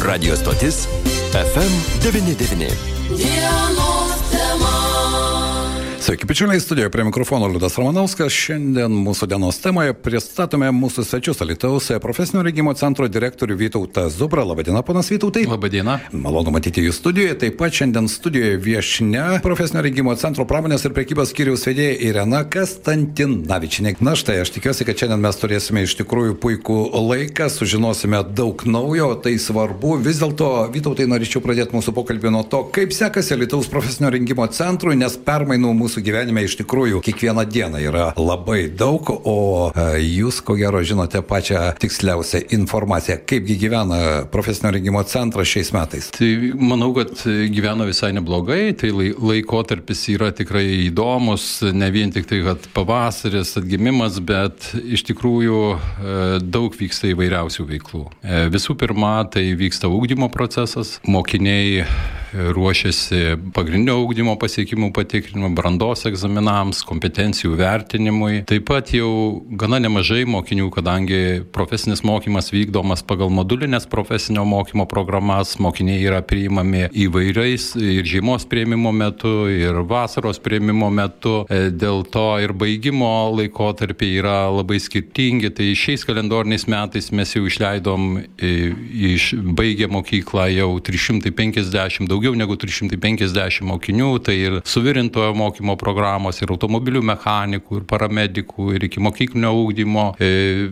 Radio stotis FM99. Sveiki, bičiuliai, studijoje prie mikrofono Liudas Ramanauskas. Šiandien mūsų dienos temoje pristatome mūsų svečius Alitaus profesinio regimo centro direktorių Vytautą Zubrą. Labadiena, panas Vytautai. Labadiena. Malonu matyti jūs studijoje. Taip pat šiandien studijoje viešne profesinio regimo centro pramonės ir prekybos skyriaus vedėja Irena Kastantinavičinė. Na štai, aš tikiuosi, kad šiandien mes turėsime iš tikrųjų puikų laiką, sužinosime daug naujo, tai svarbu. Vis dėlto, Vytautai, norėčiau pradėti mūsų pokalbį nuo to, kaip sekasi Alitaus profesinio rengimo centrui, nes permainų mūsų gyvenime iš tikrųjų kiekvieną dieną yra labai daug, o e, jūs ko gero žinote pačią tiksliausią informaciją, kaipgi gyvena profesinio rengimo centras šiais metais. Tai manau, kad gyvena visai neblogai, tai laikotarpis yra tikrai įdomus, ne vien tik tai, kad pavasaris, atgimimas, bet iš tikrųjų e, daug vyksta įvairiausių veiklų. E, visų pirma, tai vyksta ūkdymo procesas, mokiniai ruošiasi pagrindinio ūkdymo pasiekimų patikrinimui, brandos egzaminams, kompetencijų vertinimui. Taip pat jau gana nemažai mokinių, kadangi profesinis mokymas vykdomas pagal modulinės profesinio mokymo programas, mokiniai yra priimami įvairiais ir žiemos prieimimo metu, ir vasaros prieimimo metu. E, dėl to ir baigimo laikotarpiai yra labai skirtingi. Tai šiais kalendoriniais metais mes jau išleidom e, iš baigę mokyklą jau 350 daugiau daugiau negu 350 mokinių, tai ir suvirintojo mokymo programos, ir automobilių mechanikų, ir paramedikų, ir iki mokyklinio ūkdymo, e,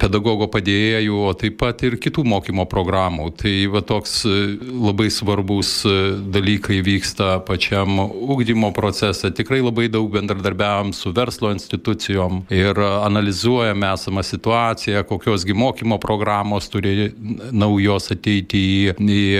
pedagogo padėjėjų, o taip pat ir kitų mokymo programų. Tai va toks e, labai svarbus e, dalykai vyksta pačiam ūkdymo procese. Tikrai labai daug bendradarbiavam su verslo institucijom ir analizuojame esamą situaciją, kokiosgi mokymo programos turi naujos ateiti į,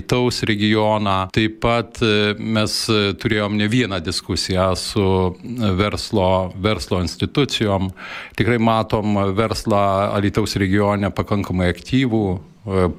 į Alitaus regioną. Taip pat e, mes e, turėjom ne vieną diskusiją su verslo, verslo institucijom. Tikrai matom verslą Alitaus regione pakankamai aktyvų, E,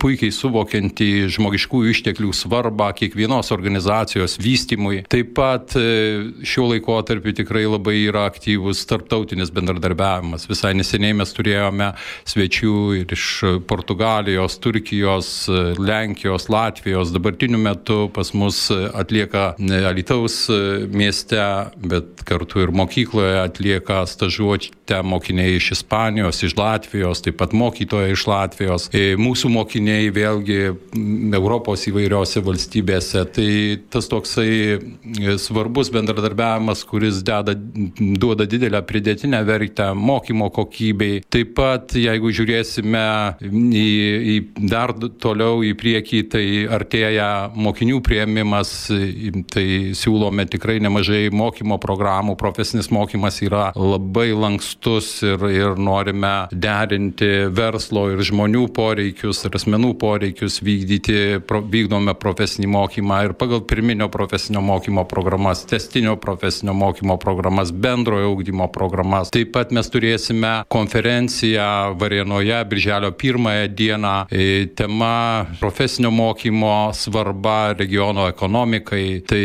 puikiai suvokianti žmogiškųjų išteklių svarbą kiekvienos organizacijos vystimui. Taip pat e, šiuo laikotarpiu tikrai labai yra aktyvus tarptautinis bendradarbiavimas. Visai neseniai mes turėjome svečių ir iš Portugalijos, Turkijos, Lenkijos, Latvijos. Dabartiniu metu pas mus atlieka Alitaus mieste, bet kartu ir mokykloje atlieka stažuotę mokiniai iš Ispanijos, iš Latvijos, taip pat mokytojai iš Latvijos. E, mūsų mokiniai vėlgi Europos įvairiose valstybėse. Tai tas toksai e, svarbus bendradarbiavimas, kuris deda, duoda didelę pridėtinę vertę mokymo kokybei. Taip pat, jeigu žiūrėsime į, į dar toliau į priekį, tai artėja mokinių prieimimas, tai siūlome tikrai nemažai mokymo programų. Profesinis mokymas yra labai lankstus ir, ir norime derinti verslo ir žmonių poreikius ir asmenų poreikius vykdyti, pro, vykdome profesinį mokymą ir pagal pirminio profesinio mokymo programas, testinio profesinio mokymo programas, bendrojo ūkdymo programas. Taip pat mes turėsime konferenciją Varienoje, birželio pirmąją dieną, e, tema profesinio mokymo svarba regiono ekonomikai. Tai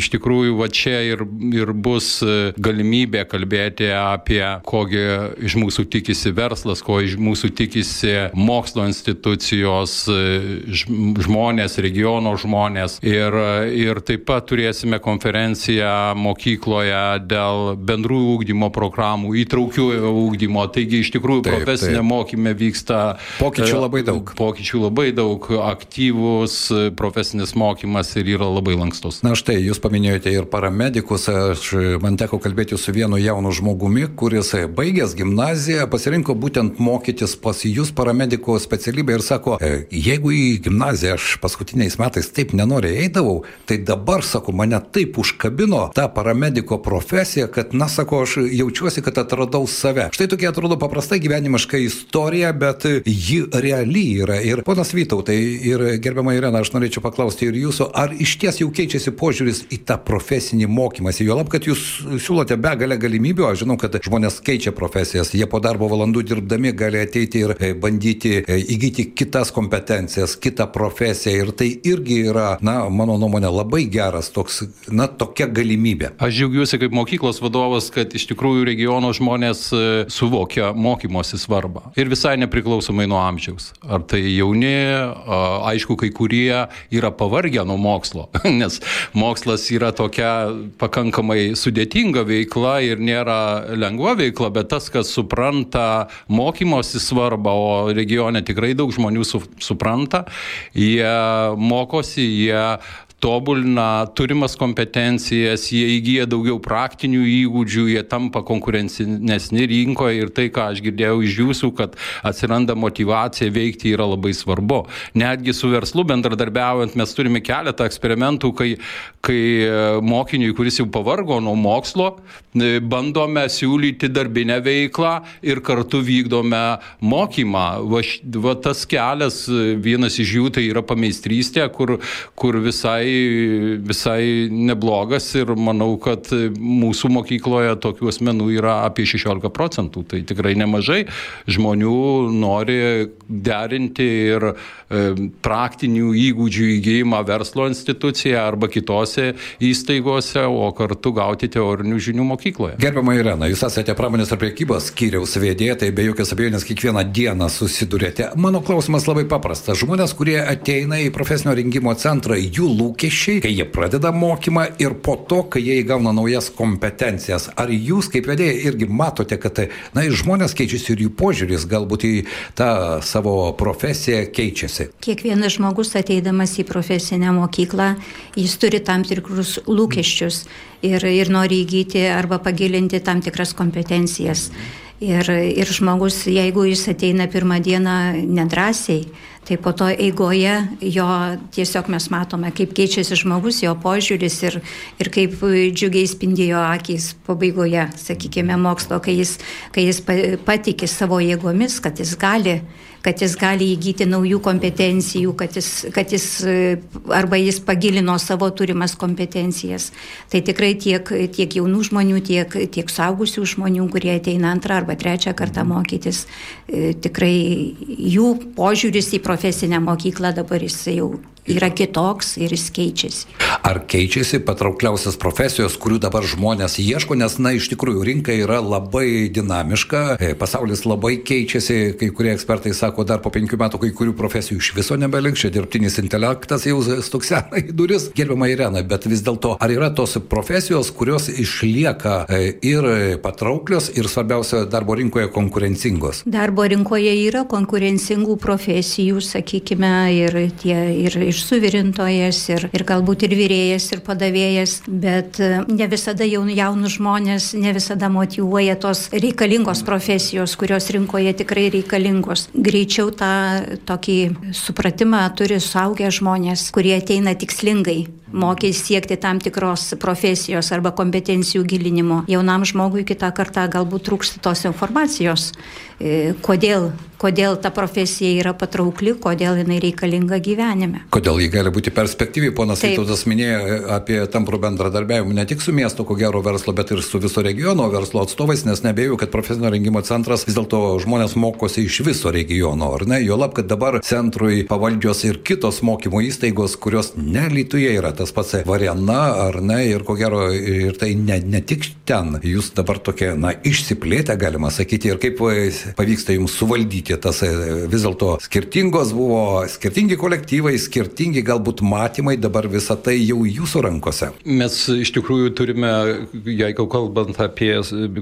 iš tikrųjų va čia ir, ir bus e, galimybė kalbėti apie kogi iš mūsų tikisi verslas, ko iš mūsų tikisi mokslo institucijos institucijos, e, žmonės, regiono žmonės. Ir, ir taip pat turėsime konferenciją mokykloje dėl bendrų ūkdymo programų, įtraukiųjų ūkdymo. Taigi iš tikrųjų taip, profesinė taip. mokymė vyksta. Pokyčių e, labai daug. Pokyčių labai daug, aktyvus profesinis mokymas ir yra labai lankstus. Na štai, jūs paminėjote ir paramedikus. Aš, man teko kalbėti su vienu jaunu žmogumi, kuris baigęs gimnaziją pasirinko būtent mokytis pas jūs paramediko specialybę ir sako, e, jeigu į gimnaziją aš paskutiniais metais taip nenoriai eidavau, tai dabar, sako, mane taip užkabino ta paramediko profesija, kad, na, sako, aš jaučiuosi, kad atradau save. Štai tokia atrodo paprasta gyvenimiška istorija, bet ji reali yra. Ir ponas Vytautai, ir gerbiama Irena, aš norėčiau paklausti ir jūsų, ar iš ties jau keičiasi požiūris į tą profesinį mokymąsi, jo lab, kad jūs siūlote begalę galimybių, aš žinau, kad žmonės keičia profesijas, jie po darbo valandų dirbdami gali ateiti ir e, bandyti e, įgyti kitas kompetencijas, kitą profesiją ir tai irgi yra, na, mano nuomonė, labai geras toks, na, tokia galimybė. Aš džiaugiuosi kaip mokyklos vadovas, kad iš tikrųjų regiono žmonės e, suvokia mokymosi svarbą. Ir visai nepriklausomai nuo amžiaus. Ar tai jauni, aišku, kai kurie yra pavargę nuo mokslo, nes mokslas yra tokia pakankamai sudėtinga veikla ir nėra lengva veikla, bet tas, kas supranta mokymosi svarbą, o regione tikrai daug žmonių su, supranta, jie mokosi, jie tobulina turimas kompetencijas, jie įgyja daugiau praktinių įgūdžių, jie tampa konkurencingesni rinkoje ir tai, ką aš girdėjau iš jūsų, kad atsiranda motivacija veikti yra labai svarbu. Netgi su verslu bendradarbiaujant mes turime keletą eksperimentų, kai, kai e, mokiniui, kuris jau pavargo nuo mokslo, e, bandome siūlyti darbinę veiklą ir kartu vykdome mokymą. Va, va tas kelias, e, vienas iš jų tai yra pameistrystė, kur, kur visai visai neblogas ir manau, kad mūsų mokykloje tokių asmenų yra apie 16 procentų. Tai tikrai nemažai žmonių nori derinti ir e, praktinių įgūdžių įgyjimą verslo institucijoje arba kitose įstaigose, o kartu gauti teorinių žinių mokykloje. Gerbiama Irena, jūs esate pramonės ir priekybos skyriaus vedėja, tai be jokios abejonės kiekvieną dieną susidurėte. Mano klausimas labai paprastas. Žmonės, kurie ateina į profesinio rengimo centrą, jų lūkesčiai lūkesčiai, kai jie pradeda mokymą ir po to, kai jie įgauna naujas kompetencijas. Ar jūs kaip vedėjai irgi matote, kad na, žmonės keičiasi ir jų požiūris galbūt į tą savo profesiją keičiasi? Kiekvienas žmogus ateidamas į profesinę mokyklą, jis turi tam tikrus lūkesčius ir, ir nori įgyti arba pagilinti tam tikras kompetencijas. Ir, ir žmogus, jeigu jis ateina pirmą dieną nedrasiai, tai po to eigoje jo tiesiog mes matome, kaip keičiasi žmogus, jo požiūris ir, ir kaip džiugiai spindėjo akis pabaigoje, sakykime, mokslo, kai jis, kai jis patikė savo jėgomis, kad jis gali kad jis gali įgyti naujų kompetencijų, kad jis, kad jis arba jis pagilino savo turimas kompetencijas. Tai tikrai tiek, tiek jaunų žmonių, tiek, tiek saugusių žmonių, kurie ateina antrą arba trečią kartą mokytis, e, tikrai jų požiūris į profesinę mokyklą dabar jis jau yra kitoks ir jis keičiasi. Ar keičiasi patraukliausias profesijos, kurių dabar žmonės ieško, nes, na, iš tikrųjų rinka yra labai dinamiška, e, pasaulis labai keičiasi, kai kurie ekspertai sako, dar po penkių metų kai kurių profesijų iš viso nebeliks, čia dirbtinis intelektas jau stuksena į duris, gerbiama Irena, bet vis dėlto, ar yra tos profesijos, kurios išlieka e, ir patrauklios, ir svarbiausia, darbo rinkoje konkurencingos? Darbo rinkoje yra konkurencingų profesijų, sakykime, ir tie ir iš suvirintojas ir, ir galbūt ir vyrėjas, ir padavėjas, bet e, ne visada jaun, jaunus žmonės, ne visada motivuoja tos reikalingos profesijos, kurios rinkoje tikrai reikalingos. Greičiau tą tokį supratimą turi suaugę žmonės, kurie ateina tikslingai mokys siekti tam tikros profesijos arba kompetencijų gilinimo. Jaunam žmogui kitą kartą galbūt trūksta tos informacijos, e, kodėl, kodėl ta profesija yra patraukli, kodėl jinai reikalinga gyvenime. Kodėl ji gali būti perspektyvi, ponas Vytautas minėjo apie tamprų bendradarbiavimą ne tik su miesto, ko gero verslo, bet ir su viso regiono verslo atstovais, nes nebėjau, kad profesinio rengimo centras vis dėlto žmonės mokosi iš viso regiono, ar ne? Jo lab, kad dabar centrui pavaldžios ir kitos mokymo įstaigos, kurios nelytuje yra tas pats Varena, ar ne? Ir ko gero, ir tai ne, ne tik ten. Jūs dabar tokie, na, išsiplėtę, galima sakyti, ir kaip pavyksta jums suvaldyti tas vis dėlto skirtingos buvo, skirtingi kolektyvai, skirtingi galbūt matymai, dabar visa tai jau jūsų rankose. Mes iš tikrųjų turime, jeigu kalbant apie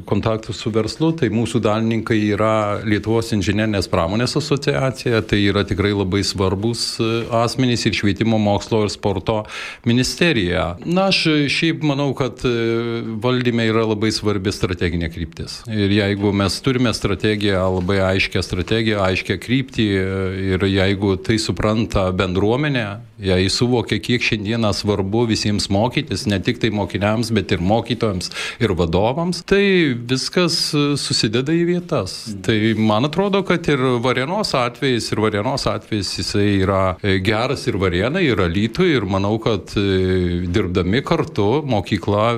kontaktus su verslu, tai mūsų dalininkai yra Lietuvos inžinerinės pramonės asociacija, tai yra tikrai labai svarbus e, asmenys ir švietimo mokslo ir sporto ministerija. Na, aš šiaip manau, kad e, valdyme yra labai svarbi strateginė kryptis. Ir jeigu mes turime strategiją, labai aiškę strategiją, aiškę kryptį e, ir jeigu tai supranta bendruomenė, jei suvokia, kiek šiandieną svarbu visiems mokytis, ne tik tai mokiniams, bet ir mokytojams ir vadovams, tai viskas susideda į vietas. Tai man atrodo, kad ir Varienos atvejais, ir Varienos atvejais jisai yra geras ir Varienai, ir Alytui, ir manau, kad e, dirbdami kartu mokykla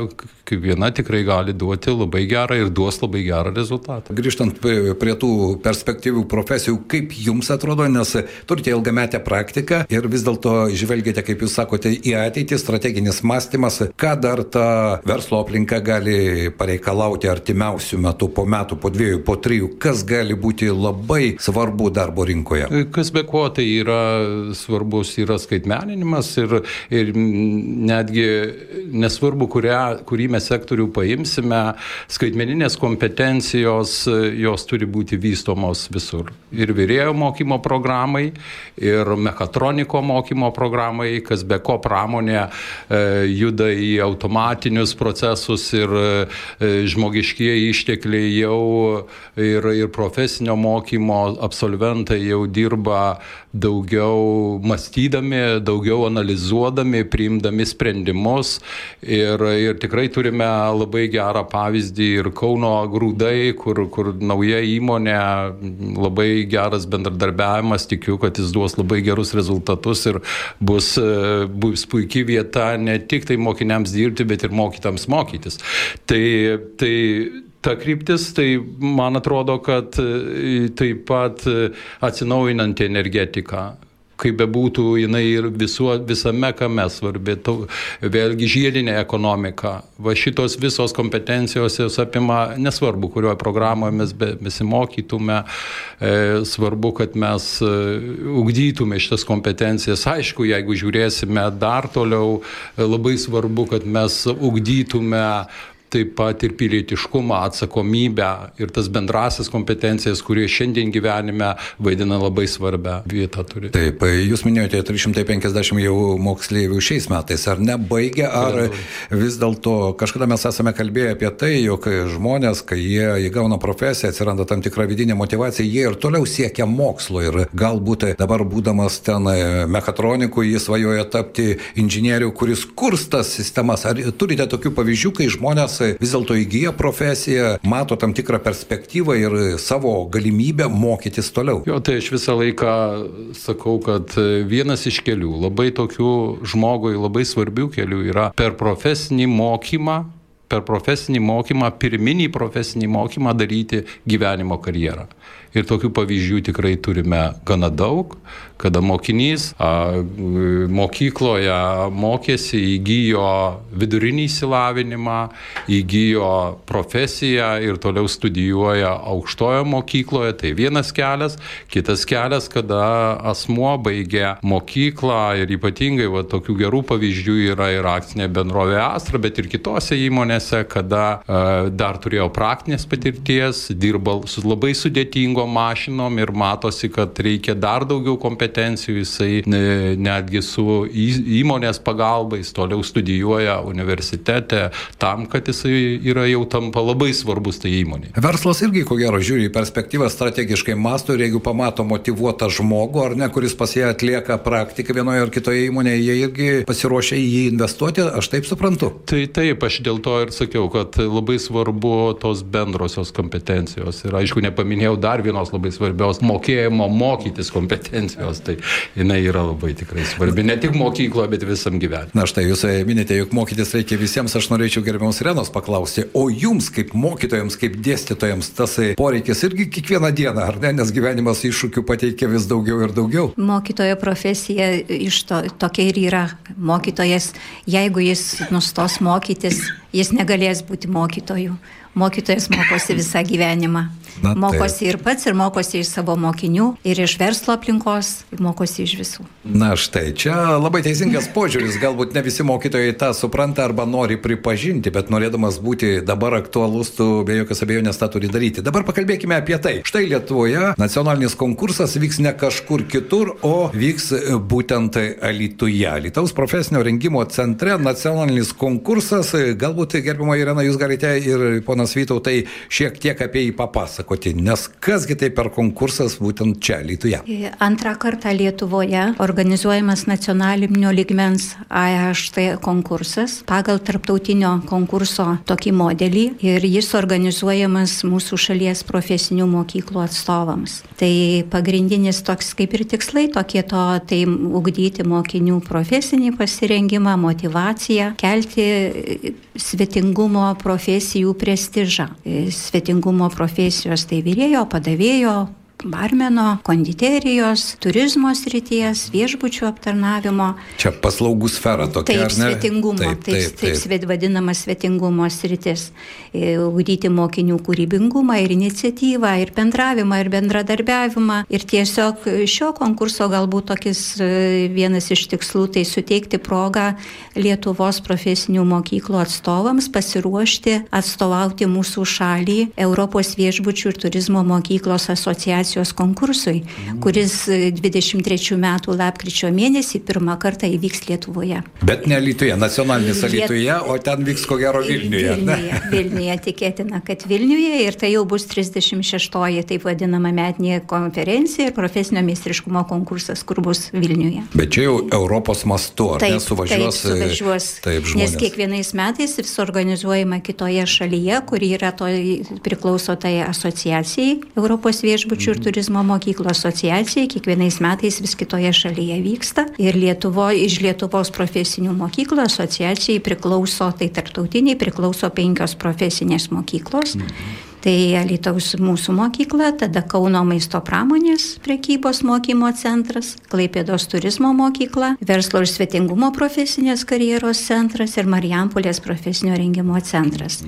kiekviena tikrai gali duoti labai gerą ir duos labai gerą rezultatą. Grįžtant prie tų perspektyvių profesijų, kaip jums atrodo, nes turite ilgametę praktiką ir vis dėlto žvelgiate, kaip jūs sakote, į ateitį, strateginis mąstymas, ką dar ta verslo aplinka gali pareikalauti artimiausių metų, po metų, po dviejų, po trijų, kas gali būti labai svarbu darbo rinkoje. Kas be ko tai yra svarbus, yra skaitmeninimas ir, ir netgi nesvarbu, kurią, kurį mes sektorių paimsime, skaitmeninės kompetencijos, jos turi būti vystomos visur. Ir vyrėjo mokymo programai, ir mechatroniko mokymo programai, kas be ko pramonė e, juda į automatinius procesus ir e, žmogiškieji ištekliai jau ir, ir profesinio mokymo absolventai jau dirba daugiau mąstydami, daugiau analizuodami, priimdami sprendimus. Ir, ir tikrai turime labai gerą pavyzdį ir Kauno grūdai, kur, kur nauja įmonė, labai geras bendradarbiavimas, tikiu, kad jis duos labai gerus rezultatus ir bus, bus puikia vieta ne tik tai mokiniams dirbti, bet ir mokytams mokytis. Tai, tai ta kryptis, tai man atrodo, kad e, taip pat e, atsinaujinanti energetika kaip bebūtų, jinai ir visuo, visame kame svarbi. To, vėlgi žiedinė ekonomika. Va šitos visos kompetencijos jos apima, nesvarbu, kurioje programoje mes be, besimokytume, e, svarbu, kad mes e, ugdytume šitas kompetencijas. Aišku, jeigu žiūrėsime dar toliau, e, labai svarbu, kad mes ugdytume taip pat ir pilietiškumą, atsakomybę ir tas bendrasis kompetencijas, kurie šiandien gyvenime vaidina labai svarbią vietą turi. Taip, jūs minėjote 350 jau moksleivių šiais metais, ar nebaigia, ar vis dėlto kažkada mes esame kalbėję apie tai, jog žmonės, kai jie įgauna profesiją, atsiranda tam tikra vidinė motivacija, jie ir toliau siekia mokslo ir galbūt dabar būdamas ten mechatroniku, jis svajoja tapti inžinieriu, kuris kurs tas sistemas. Ar turite tokių pavyzdžių, kai žmonės vis dėlto įgyja profesiją, mato tam tikrą perspektyvą ir savo galimybę mokytis toliau. Jo, tai aš visą laiką sakau, kad vienas iš kelių, labai tokių žmogui labai svarbių kelių yra per profesinį mokymą per profesinį mokymą, pirminį profesinį mokymą daryti gyvenimo karjerą. Ir tokių pavyzdžių tikrai turime gana daug, kada mokinys a, mokykloje mokėsi, įgyjo vidurinį įsilavinimą, įgyjo profesiją ir toliau studijuoja aukštojo mokykloje. Tai vienas kelias. Kitas kelias, kada asmuo baigia mokyklą ir ypatingai va, tokių gerų pavyzdžių yra ir akcinė bendrovė Astra, bet ir kitose įmonėse, kada a, dar turėjo praktinės patirties, dirbo su labai sudėtingo sudėtingom mašinom ir matosi, kad reikia dar daugiau kompetencijų, jisai netgi su įmonės pagalba, jis toliau studijuoja universitete tam, kad jisai yra jau tampa labai svarbus tai įmonė. Verslas irgi, ko gero, žiūri į perspektyvą strategiškai masto ir jeigu pamato motivuotą žmogų, ar ne, kuris pas ją atlieka praktiką vienoje ar kitoje įmonėje, jie irgi pasiruošia į jį investuoti, aš taip suprantu. Tai taip, aš dėl to ir sakiau, kad labai svarbu tos bendrosios kompetencijos. Ir aišku, nepaminėjau dar vienos labai svarbios mokėjimo mokytis kompetencijos. Tai jinai yra labai tikrai svarbi. Ne tik mokykloje, bet visam gyvenimui. Na štai jūs minite, jog mokytis reikia visiems. Aš norėčiau gerbiamus Renos paklausti, o jums kaip mokytojams, kaip dėstytojams tas poreikis irgi kiekvieną dieną, ar ne? Nes gyvenimas iššūkių pateikia vis daugiau ir daugiau. Mokytojo profesija iš to tokia ir yra. Mokytojas, jeigu jis nustos mokytis, jis negalės būti mokytoju. Mokytojas mokosi visą gyvenimą. Na, mokosi ir pats, ir mokosi iš savo mokinių, ir iš verslo aplinkos, mokosi iš visų. Na štai, čia labai teisingas požiūris, galbūt ne visi mokytojai tą supranta arba nori pripažinti, bet norėdamas būti dabar aktualus, tu be jokios abejonės tą turi daryti. Dabar pakalbėkime apie tai. Štai Lietuvoje nacionalinis konkursas vyks ne kažkur kitur, o vyks būtent Alituje. Lietuvos profesinio rengimo centre nacionalinis konkursas. Galbūt, gerbimo Irena, jūs galite ir ponas Vytautai šiek tiek apie jį papasakoti nes kasgi tai per konkursas būtent čia, Lietuvoje? Antrą kartą Lietuvoje organizuojamas nacionalinio ligmens AHT konkursas pagal tarptautinio konkurso tokį modelį ir jis organizuojamas mūsų šalies profesinių mokyklų atstovams. Tai pagrindinis toks kaip ir tikslai tokie to, tai ugdyti mokinių profesinį pasirengimą, motivaciją, kelti svetingumo profesijų prestižą. Svetingumo profesijos tai vyrėjo, padavėjo, barmeno, konditerijos, turizmo srities, viešbučių aptarnavimo. Čia paslaugų sfera tokia. Taip, svetingumo, taip, taip, taip, taip, taip vadinama svetingumo sritis. E, ugdyti mokinių kūrybingumą ir iniciatyvą, ir bendravimą, ir bendradarbiavimą. Ir tiesiog šio konkurso galbūt tokis e, vienas iš tikslų tai suteikti progą Lietuvos profesinių mokyklų atstovams pasiruošti atstovauti mūsų šalį Europos viešbučių ir turizmo mokyklos asociacijos organizacijos konkursui, kuris 23 metų lapkričio mėnesį pirmą kartą įvyks Lietuvoje. Bet ne Lietuvoje, nacionalinis Lietuvoje, o ten vyks ko gero Vilniuje. Vilniuje, Vilniuje tikėtina, kad Vilniuje ir tai jau bus 36-oji taip vadinama metinė konferencija ir profesinio meistriškumo konkursas, kur bus Vilniuje. Bet čia jau Europos mastu, ar taip, nesuvažiuos? Taip, suvažiuos. Taip, žmonės. Nes kiekvienais metais vis organizuojama kitoje šalyje, kuri yra to priklauso tai asociacijai Europos viešbučių ir turizmo mokyklų asociacija kiekvienais metais vis kitoje šalyje vyksta ir Lietuvo, iš Lietuvos profesinių mokyklų asociacijai priklauso, tai tarptautiniai priklauso penkios profesinės mokyklos. Mhm. Tai Alitaus mūsų mokykla, tada Kauno maisto pramonės prekybos mokymo centras, Klaipėdos turizmo mokykla, verslo ir svetingumo profesinės karjeros centras ir Marijampolės profesinio rengimo centras.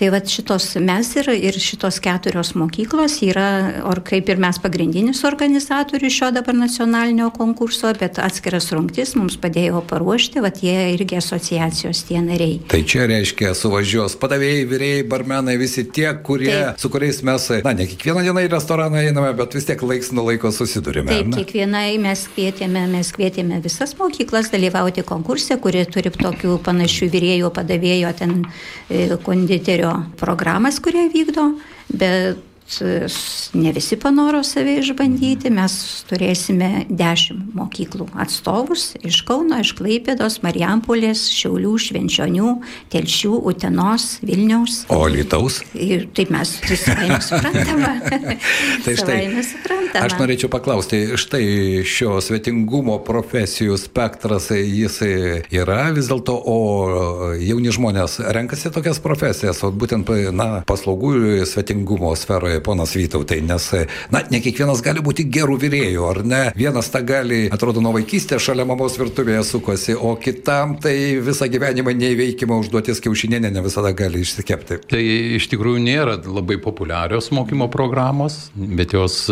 Tai va šitos mes ir, ir šitos keturios mokyklos yra, or kaip ir mes pagrindinis organizatorius šio dabar nacionalinio konkurso, bet atskiras rungtis mums padėjo paruošti, va jie irgi asociacijos tie nariai. Tai čia reiškia suvažiuos padavėjai, vyrėjai, barmenai, visi tie, kurie, Taip. su kuriais mes, na, ne kiekvieną dieną į restoraną einame, bet vis tiek laiks nuo laiko susidurime. Taip, kiekvienai mes kvietėme, mes kvietėme visas mokyklas dalyvauti konkurse, kurie turi tokių panašių vyrėjų, padavėjo, ten e, konditerio programas, kurie vykdo, bet ne visi panoro save išbandyti, mes turėsime dešimt mokyklų atstovus iš Kauno, iš Klaipėdos, Marijampolės, Šiaulių, Švenčionių, Telšių, Utenos, Vilniaus. O Lietaus? Ir taip mes visai suprantama. tai štai, aš norėčiau paklausti, štai šio svetingumo profesijų spektras, jis yra vis dėlto, o jauni žmonės renkasi tokias profesijas, o būtent na, paslaugų svetingumo sferoje ponas Vytautai, nes, na, ne kiekvienas gali būti gerų vyrėjų, ar ne? Vienas tą gali, atrodo, nuo vaikystės šalia mamos virtuvėje sukosi, o kitam tai visą gyvenimą neįveikima užduotis kiaušinėnė ne visada gali išsikepti. Tai iš tikrųjų nėra labai populiarios mokymo programos, bet jos,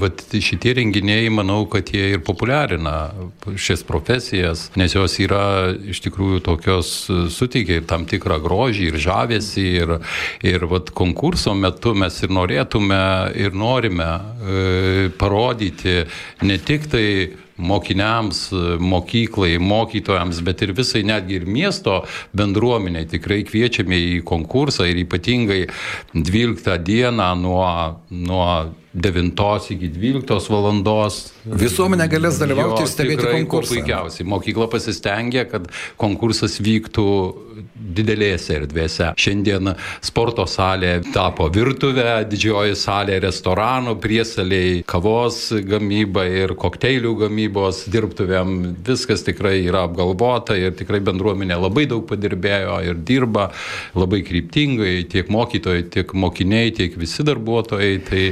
vat, šitie renginiai, manau, kad jie ir populiarina šias profesijas, nes jos yra iš tikrųjų tokios, suteikia ir tam tikrą grožį, ir žavesį, ir, ir vat, konkurso metu mes ir norėjome norėtume ir norime e, parodyti ne tik tai mokiniams, mokyklai, mokytojams, bet ir visai netgi ir miesto bendruomeniai. Tikrai kviečiame į konkursą ir ypatingai 12 dieną nuo, nuo 9 iki 12 valandos. Visuomenė galės dalyvauti jo, ir stebėti konkursą. Puikiausiai. Mokykla pasistengė, kad konkursas vyktų didelėse erdvėse. Šiandien sporto salė tapo virtuvė, didžioji salė restoranų, priesaliai, kavos gamyba ir kokteilių gamybos dirbtuvėm. Viskas tikrai yra apgalvota ir tikrai bendruomenė labai daug padirbėjo ir dirba labai kryptingai, tiek mokytojai, tiek mokiniai, tiek visi darbuotojai. Tai,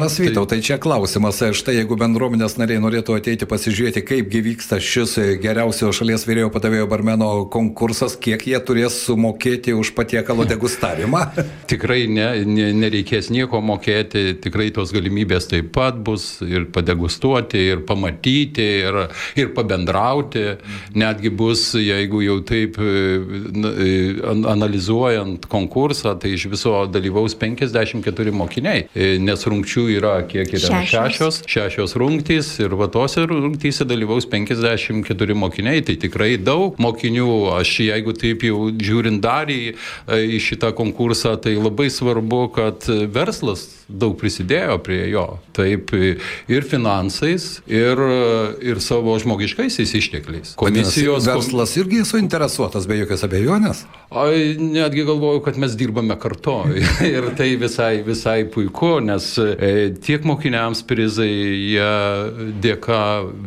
Ponas Vytau, tai, čia klausimas, štai jeigu bendruomenės nariai norėtų ateiti pasižiūrėti, kaipgi vyksta šis geriausio šalies vyrėjo padavėjo barmeno konkursas, kiek jie turės sumokėti už patiekalo degustavimą? tikrai ne, ne, nereikės nieko mokėti, tikrai tos galimybės taip pat bus ir padegustuoti, ir pamatyti, ir, ir pabendrauti. Netgi bus, jeigu jau taip e, analizuojant konkursą, tai iš viso dalyvaus 54 mokiniai, e, nes rungčių yra kiek yra šešios, šešios rungtys ir vatose rungtyse dalyvaus 54 mokiniai, tai tikrai daug mokinių. Aš jeigu taip jau žiūrint dar į, į šitą konkursą, tai labai svarbu, kad verslas daug prisidėjo prie jo. Taip ir finansais, ir, ir savo žmogiškaisiais ištekliais. Komisijos verslas irgi suinteresuotas be jokios abejonės. O netgi galvoju, kad mes dirbame kartu ir tai visai, visai puiku, nes e, tiek mokiniams prizai, jie dėka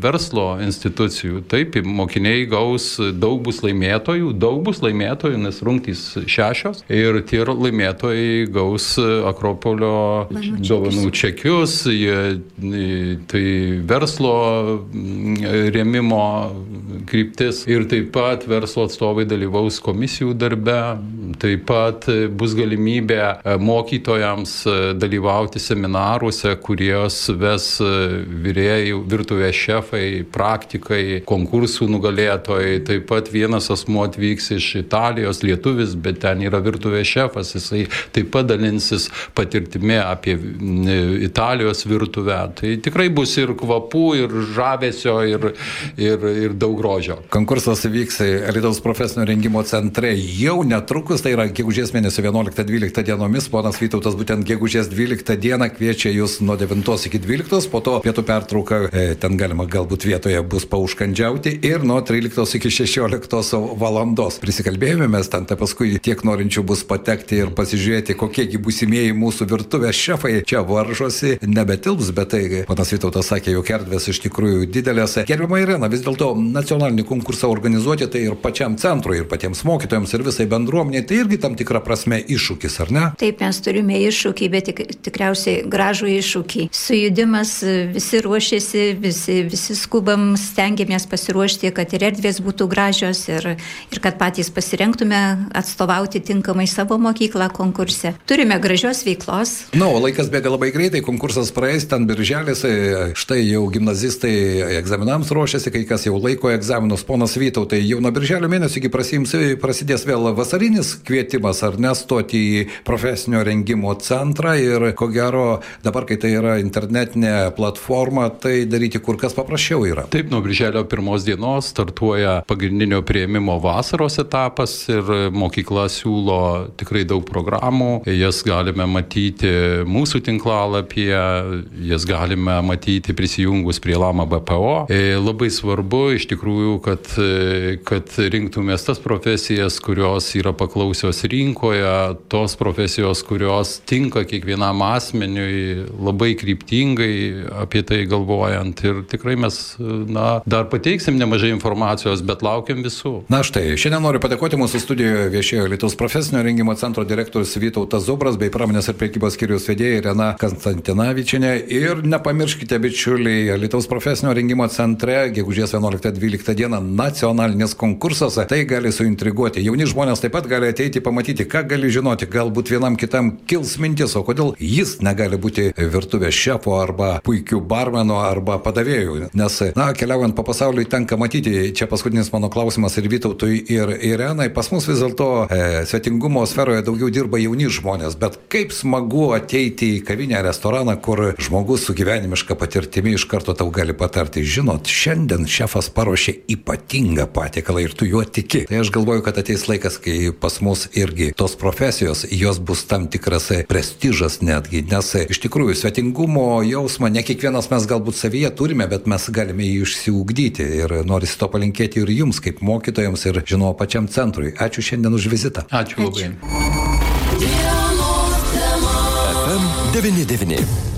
verslo institucijų. Taip, mokiniai gaus, daug bus laimėtojų, daug bus laimėtojų, nes rungtys šešios ir tie laimėtojai gaus Akropolio dovanų čekius, tai verslo rėmimo kryptis ir taip pat verslo atstovai dalyvaus komisijų darbe. Taip pat bus galimybė e, mokytojams e, dalyvauti seminaruose, kurios ves e, vyrėjai, virtuvės šefai, praktikai, konkursų nugalėtojai. Taip pat vienas asmuo atvyks iš Italijos, lietuvis, bet ten yra virtuvės šefas, jisai taip pat dalinsis patirtimi apie Italijos virtuvę. Tai tikrai bus ir kvapų, ir žavesio, ir, ir, ir daug grožio. Konkursas vyks Lietuvos profesinio rengimo centre jau netrukus, tai yra gegužės mėnesio 11-12 dienomis, ponas Vytautas būtent gegužės 12 dieną kviečia jūs nuo 9 iki 12, po to pietų pertrauka, e, ten galima galbūt vietoje bus pauškandžiauti ir nuo 13 iki 16 valandos. Prisikalbėjome mes ten, tai paskui tiek norinčių bus patekti ir pasižiūrėti, kokiegi būsimieji mūsų virtuvės šefai čia varžosi, nebetilps, bet tai ponas Vytautas sakė, jog erdvės iš tikrųjų didelės. Gerbima Irena, vis dėlto nacionalinį konkursą organizuoti tai ir pačiam centrui, ir patiems mokytojams, ir visai bendruomeniai, tai irgi tam tikra prasme iššūkis, ar ne? Taip, mes turime iššūkį, bet tik, tikriausiai gražų iššūkį. Sujudimas, visi ruošiasi, visi, visi skubam, stengiamės pasiruošti, kad ir erdvės būtų gražios ir, ir kad patys pasirenktume atstovauti tinkamai savo mokyklą konkurse. Turime gražios veiklos. Na, o laikas bėga labai greitai, konkursas praeis, ten birželis, e, štai jau gimnazistai egzaminams ruošiasi, kai kas jau laiko egzaminus, ponas Vytautai, jau nuo birželio mėnesio iki prasidės vėl vėl vasarinis kvietimas ar nestoti į profesinio rengimo centrą ir ko gero dabar, kai tai yra internetinė platforma, tai daryti kur kas paprasčiau yra. Taip, nuo birželio pirmos dienos startuoja pagrindinio prieimimo vasaros etapas ir mokykla siūlo tikrai daug programų. Jas galime matyti mūsų tinklalapyje, jas galime matyti prisijungus prie Lama BPO. E, labai svarbu iš tikrųjų, kad, kad rinktumės tas profesijas, kurios yra paklausios rinkoje, tos profesijos, kurios tinka kiekvienam asmeniui labai kryptingai apie tai galvojant. Ir tikrai mes na, dar pateiksim nemažai informacijos, bet laukiam visų. Na štai, šiandien noriu padėkoti mūsų studijoje viešėjo Lietuvos profesinio rengimo centro direktorius Vytautas Zubras bei pramonės ir priekybos skiriaus vedėjai Rena Konstantinavičinė. Ir nepamirškite, bičiuliai, Lietuvos profesinio rengimo centre gegužės 11-12 dieną nacionalinis konkursas. Tai gali suintriguoti jauni žmonės taip pat gali ateiti pamatyti, ką gali žinoti, galbūt vienam kitam kils mintis, o kodėl jis negali būti virtuvės šefo arba puikių barmenų arba padavėjų. Nes, na, keliaujant po pasaulį tenka matyti, čia paskutinis mano klausimas ir Vytautui, ir Irenai, pas mus vis dėlto e, svetingumo sferoje daugiau dirba jauni žmonės, bet kaip smagu ateiti į kavinę, restoraną, kur žmogus su gyvenimiška patirtimi iš karto tau gali patarti, žinot, šiandien šefas paruošė ypatingą patiekalą ir tu juo tiki. Tai aš galvoju, kad ateis laikas kai pas mus irgi tos profesijos, jos bus tam tikras prestižas netgi, nes iš tikrųjų svetingumo jausmą ne kiekvienas mes galbūt savyje turime, bet mes galime jį išsiugdyti ir norisi to palinkėti ir jums kaip mokytojams ir žinoma pačiam centrui. Ačiū šiandien už vizitą. Ačiū labai. FM 99.